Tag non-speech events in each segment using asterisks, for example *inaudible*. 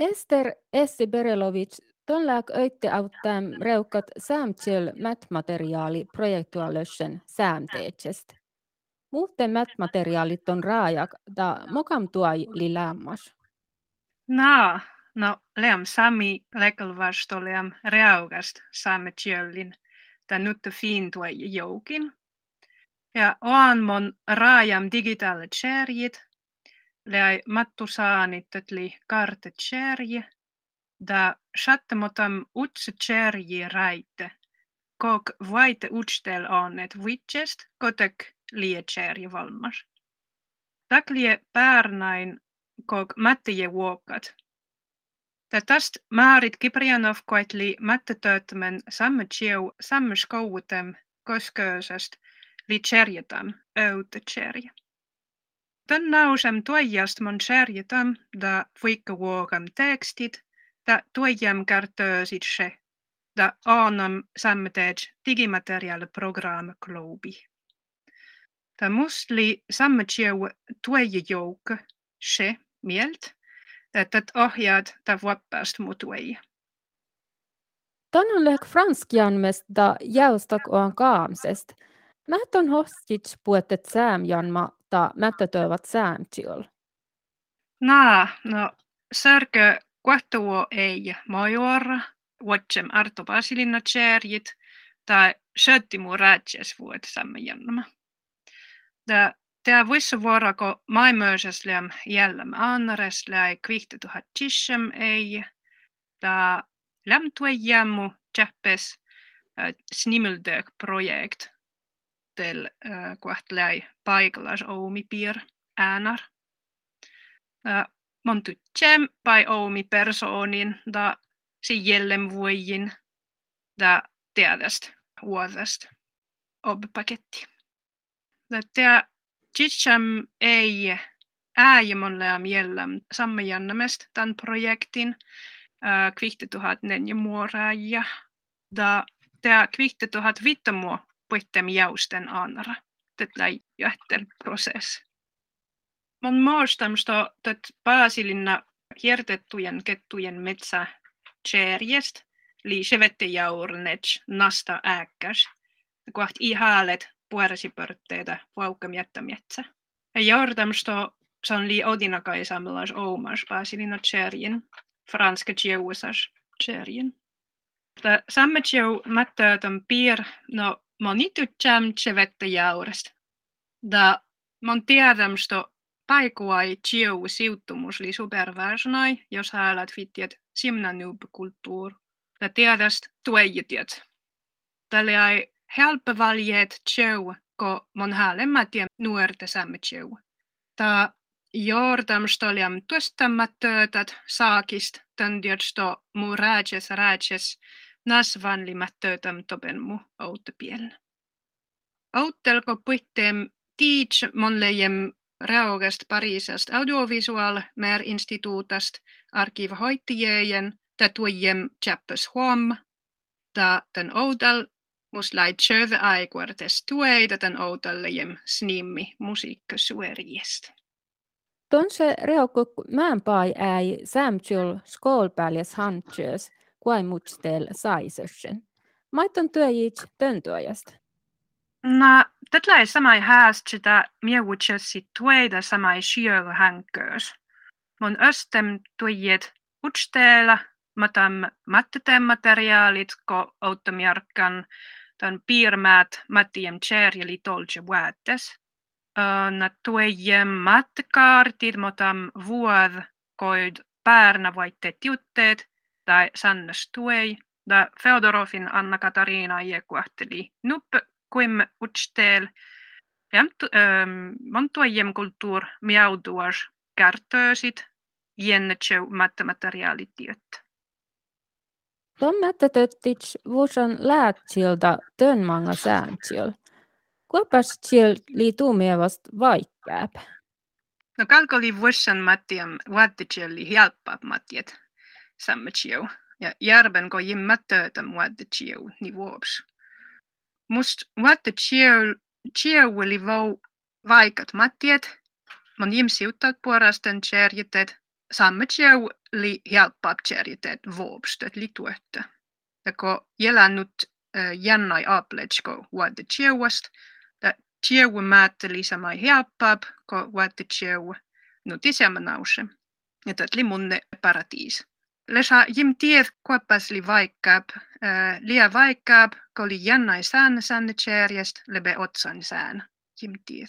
Ester Essi Berelovic, ton lääk öitte auttaa reukat säämtsel mätmateriaali projektuaalösen säämteetsest. Muuten mätmateriaalit on raajak, da mokam tuai li lämmas. Naa, no leam sami lekelvasto leam reaugast saamme da nutte fin tuai joukin. Ja oan mon raajam digitaalit leai mattu saanit li kartet kärje, da chattemotam utse kärji raite, kok vaite utstel annet vitsest, kotek lie kärje valmas. Tak lie päärnain kok mättije vuokat. Ja täst määrit Kiprianov koetli mättetöötämän samme tjeu samme skoutem kosköösest li kärjetam öute kärje. Tän nausem tuojast mon kärjetam da fuikka vuokam tekstit da tuojam kartöösit se da aanam samme teej digimateriaali programme globi. Ta mustli samme tjeu tuoje jouk se mielt, että ohjaat ta vapaast mutuei. Tänään lehk da jäustak oan kaamsest. Mähton hostits puettet säämjanma ta mättötövat säämtsiol. Naa, no särkö kuahtuo ei majora, vuotsem Arto Basilinna tjärjit, tai söttimu räätjes vuot samme. Da Tämä vuosi vuorako maimöösesliam jälläm annaresläi kvihtetuhat tisham ei, ta lämtuejämmu tjäppes äh, snimeldök projekt tel äh, kohtläi paikallas oumi piir äänar. Äh, mon tytsem pai oumi persoonin da si jellem vuojin da teadast vuodast obpaketti. Tämä Chicham ei ääjämonlea mielläm samme jännämest tämän projektin äh, kvihtetuhat nenja muoraaja. Da tämä kvihtetuhat vittomuo puittem jausten annara. Tätä jähtel prosess. Mon maastamsta tät pääsilinna kiertettujen kettujen metsä tjärjest, li sevettejaurnets nasta ääkkäs. Koht ihaalet puoresipörtteitä vaukkam jättämietsä. Ja jordamsto son li odinakai samlas oumas pääsilina tjärjen, franska tjeuusas tjärjen. Ta samme mättöötön piir, no monitu tjäm tjevette jaurest. Da mon tiedämsto paikuai tjeu siuttumus li supervärsnai, jos häälät fittiet simna kulttuur. Da tiedäst tuejutiet. Tälle ai helppevaljet tjeu, ko mon häälemmat ja nuorte samme tjeu. Ta jordamstoliam tuostammat töötät saakist töndiotsto mu räätses räätses nasvanlimat töötam toben mu outepiel. Outtelko puitteem tiits monlejem reogest Pariisast audiovisual mer instituutast arkiivhoittijejen ta tuijem tjäppös huom, ta den oudal mus lai tjöve aikuartes tueita tän outallejem snimmi musiikka sueriest. Tonse reokko määnpai äi sämtjul skolpäljes hantjös, kuai mutstel saisössen. Maiton työjit töntuajast. No, tätä ei samai hääst sitä miewutsessi tueida samai sjöö hänköös. Mun östem tuijet utsteella, matam mattetem materiaalit, ko outtamjarkan tämän piirmäät Mattiem Cherjeli tolce vuotes. Na tuejem mattekaartit motam vuod koid päärnä voitte jutteet tai sannas tuei. Da Feodorovin Anna-Katariina iekuahteli nupp kuim utsteel. Ja mon tuejem kulttuur miauduas kärtöösit jennetseu mattemateriaalit työt. Tommättätöttits vuosan läätsiltä tönmanga sääntsiol. Kuopas siel li tuumievast vaikkääp? No kalkoli vuosan mattiam vaattitsielli helppap mattiet sammatsieu. Ja järben ko jimma töötä vaattitsieu ni vuops. Must tsieu oli vau vaikat mattiet. Mon jim siuttat puolestaan tjärjitet li helppaptjärjetet vuopstöt li tuöttö. Ja kun jelannut jännai apletsko ja tjeu määtteli samai helppap, kun vuotte tjeu nutisema nause. Ja tät li munne paratiis. Lesa jim tied kuoppas li vaikkaap, lia vaikkaap, kun li jännai sään sänne tjärjest, lebe otsan sään. Jim tied.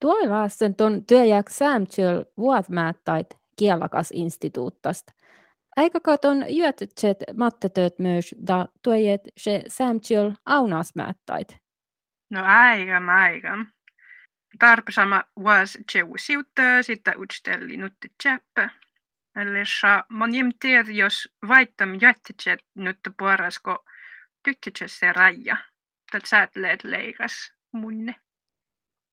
Tuollaassen ton työjäk säämtjöl vuotmäättäit kielakas instituuttast. Eikä katon juotset mattetöt myös da tuojet se säämtjöl aunasmäättäit. No aika, aika. Tarpesama was tjeu siuttaa, sitten utstelli nutte tjäppä. Eli mon jem tiedä, jos vaittam jättetset nutte puorasko tykkitset se raja. Tätä sä leikas munne.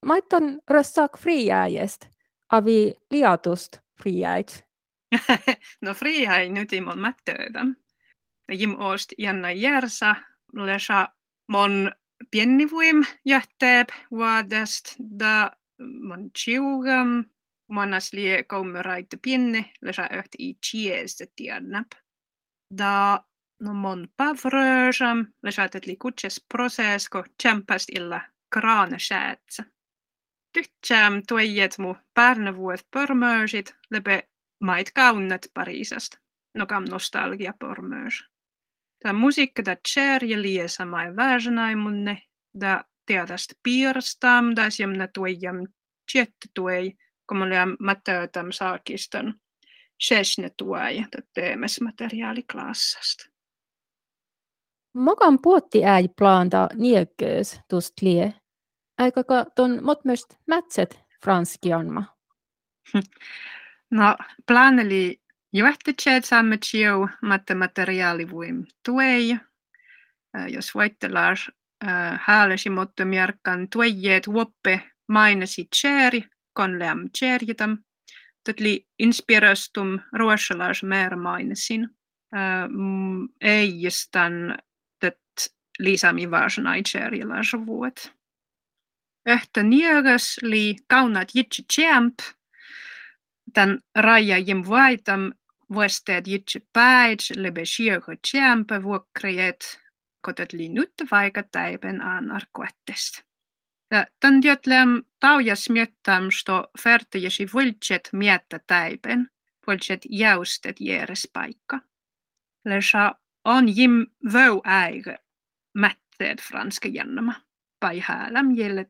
Maittan rössak friäjest, avi liatust friäjt. *laughs* no friäj nyt imon mättöötä. Jim oost janna järsa, lesa mon pienivuim jähteep vuodest, da mon chiugam, monas lie koumeraite pienne, lesa öht i chieste tiednäp. Da no mon pavrösam, lesa li kutses process, ko tjämpäst illa kraane säätsä. Tyhtsääm tuojet mu pärnevuot pormöösit, lebe mait kaunet Pariisast. No kam nostalgia pormöös. Tämä musiikka da lie samai väärsanaimunne, da teadast piirstam, da siemna tuojam tjette liam matöötam saakistan sesne tuoj, da teemes materiaaliklassasta. Mokan puotti äi planta niekköös tust lie. Aika ton mot myös mätset franskianma? *laughs* No, planeli juhtitseet saamme tjeu materiaalivuim tuei. Jos voittelar häälesi mutta mjärkan tuejeet vuoppe mainesi tjeri, kon leam tjerjitam. Tätli inspirastum ruosalars mer mainesin. Ei jistan tät lisami varsnai tjerjilars vuot. Öhtä niegas li kaunat jitsi tjämp, den raja jim vaitam vuosted jitsi päits lebe siego tjämpa vuokrejet, kotet li nyt vaikka täipen. Ja tän jötlem taujas miettam, sto färtejesi vultset miettä täipen, vultset jäustet jeres paikka. Lesa on jim vau äige mätteed franska jännämä. Pai hääläm jelle.